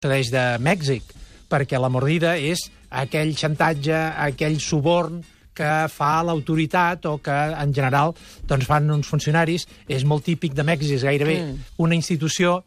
procedeix de Mèxic, perquè la mordida és aquell xantatge, aquell suborn que fa l'autoritat o que, en general, doncs fan uns funcionaris. És molt típic de Mèxic, és gairebé Mm. una institució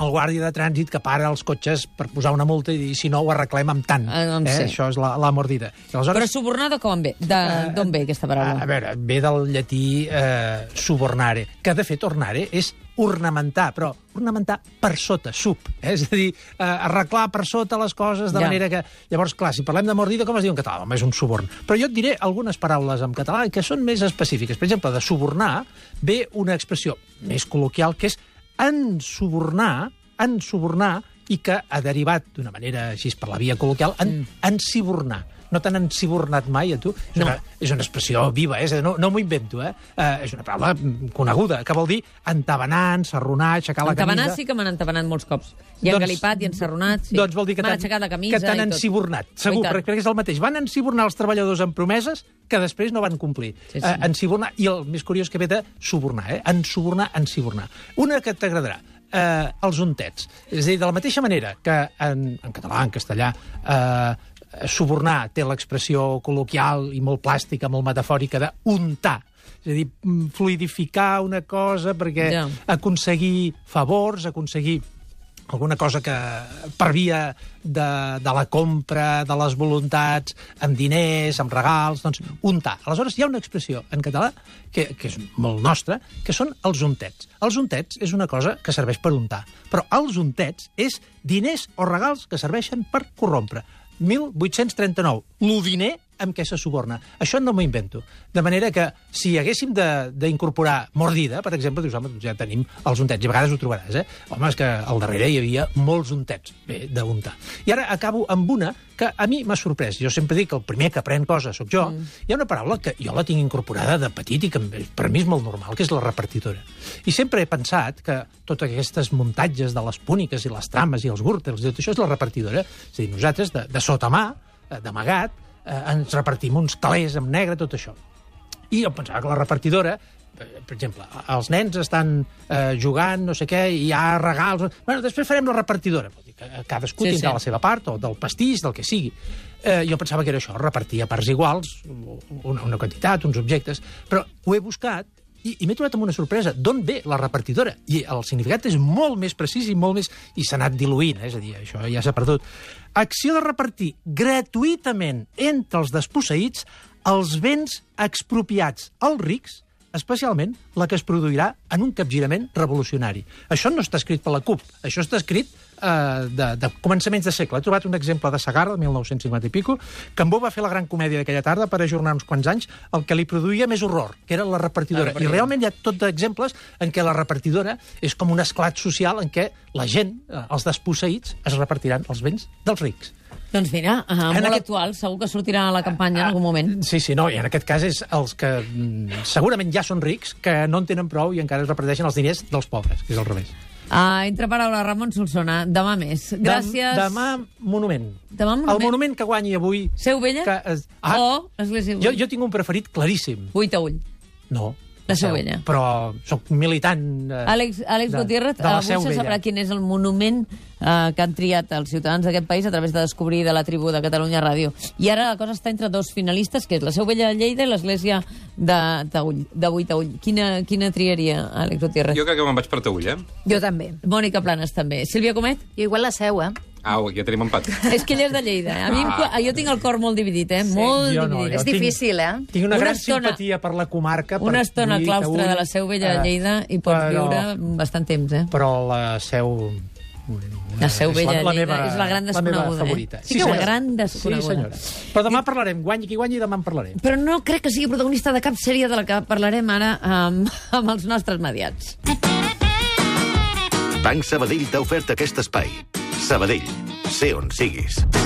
el guàrdia de trànsit que para els cotxes per posar una multa i dir, si no, ho arreglem amb tant. Ah, doncs sí. eh? Això és la, la mordida. I Però aleshores, subornar de com ve? De- D'on ve aquesta a, paraula? a veure, ve del llatí eh, subornare, que de fet ornare és ornamentar, però ornamentar per sota, sub, eh? és a dir, eh, arreglar per sota les coses de Ja. manera que... Llavors, clar, si parlem de mordida, com es diu en català? Home, és un suborn. Però jo et diré algunes paraules en català que són més específiques. Per exemple, de subornar ve una expressió més col·loquial que és ensubornar, ensubornar, i que ha derivat d'una manera així per la via col·loquial en mm. ensibornar. No t'han ensibornat mai, a tu? No. una, és una expressió viva, eh? És no, no m'ho invento, eh? eh? És una paraula coneguda, que vol dir entabanar, ensarronar, aixecar la Entabanar camisa... sí que m'han entabanat molts cops. I Doncs- engalipat i ensarronat, sí. Doncs vol dir que M'han aixecat la camisa que t'han Oh, segur, tant. perquè, és el mateix. Van ensibornar els treballadors amb promeses que després no van complir. Sí, sí. Ensibornar, I el més curiós que ve de subornar, eh? Ensubornar, ensibornar. Una que t'agradarà, eh, els untets. És a dir, de la mateixa manera que en, en català, en castellà, eh, subornar té l'expressió col·loquial i molt plàstica, molt metafòrica de untar. És a dir, mm, fluidificar una cosa perquè Ja. aconseguir favors, aconseguir alguna cosa que per via de, de la compra, de les voluntats, amb diners, amb regals, doncs untar. Aleshores, hi ha una expressió en català que, que és molt nostra, que són els untets. Els untets és una cosa que serveix per untar, però els untets és diners o regals que serveixen per corrompre. 1839. L'udiner amb què se suborna. Això no m'ho invento. De manera que, si haguéssim de- d'incorporar mordida, per exemple, dius, home, doncs ja tenim els untets, i a vegades ho trobaràs, eh? Home, és que al darrere hi havia molts untets, bé, d'untar. I ara acabo amb una que a mi m'ha sorprès. Jo sempre dic que el primer que aprèn coses sóc jo. Mm. Hi ha una paraula que jo la tinc incorporada de petit i que per mi és molt normal, que és la repartidora. I sempre he pensat que totes aquestes muntatges de les púniques i les trames i els gürtels i tot això és la repartidora. És a dir, nosaltres, de, de sota mà, eh, d'amagat, eh, ens repartim uns calés amb negre, tot això. I jo pensava que la repartidora, eh, per exemple, els nens estan eh, jugant, no sé què, i hi ha regals... Bueno, després farem la repartidora. Que cadascú sí, tindrà sí. la seva part, o del pastís, del que sigui. Eh, jo pensava que era això, repartir a parts iguals, una, una quantitat, uns objectes, però ho he buscat i, i m'he trobat amb una sorpresa. D'on ve la repartidora? I el significat és molt més precís i molt més... I s'ha anat diluint, eh? és a dir, això ja s'ha perdut. Acció de repartir gratuïtament entre els desposseïts els béns expropiats als rics, especialment la que es produirà en un capgirament revolucionari. Això no està escrit per la CUP, això està escrit eh, de, de començaments de segle. He trobat un exemple de Sagarra, del 1950 i pico, Cambó va fer la gran comèdia d'aquella tarda per ajornar uns quants anys el que li produïa més horror, que era la repartidora. La repartidora. I realment hi ha tot d'exemples en què la repartidora és com un esclat social en què la gent, eh, els desposseïts, es repartiran els béns dels rics. Doncs mira, uh, molt aquest- actual, segur que sortirà a la campanya en algun moment. Sí, sí, no, i en aquest cas és els que mm, segurament ja són rics, que no en tenen prou i encara es reparteixen els diners dels pobres, que és al revés. Uh, entre paraules, Ramon Solsona, demà més. Gràcies. Dem demà, monument. Demà monument. El monument que guanyi avui... Seu Vella Que es... o l'Església jo, jo tinc un preferit claríssim. Vuit a ull. No. La Seu Vella. Però sóc militant... Eh, Àlex, Àlex de- Gutiérrez, de la avui se sabrà quin és el monument eh, que han triat els ciutadans d'aquest país a través de descobrir de la tribu de Catalunya Ràdio. I ara la cosa està entre dos finalistes, que és la Seu Vella de Lleida i l'Església de, de, Ull, de Vuit a Ull. Quina, quina triaria, Àlex Gutiérrez? Jo crec que me'n vaig per Taüll, eh? Jo també. Mònica Planes, també. Sílvia Comet? Jo igual la seu, eh? Au, ja tenim empat. És que ella és de Lleida. A mi, Ah. jo tinc el cor molt dividit, eh? Molt Jo no, dividit. jo És difícil, eh? Tinc una, Una gran estona- simpatia per la comarca. per Una estona al claustre Taüll, de la Seu Vella de eh, Lleida i pots però- viure bastant temps, eh? Però la Seu... La Seu és Vella de la Lleida meva- és la gran La meva desconeguda, eh? favorita. Sí que la gran desconeguda. Sí, senyora. Però demà parlarem. Guanyi qui guanyi, demà en parlarem. Però no crec que sigui protagonista de cap sèrie de la que parlarem ara amb, amb els nostres mediats. Banc Sabadell t'ha ofert aquest espai. Sabadell, sé on siguis.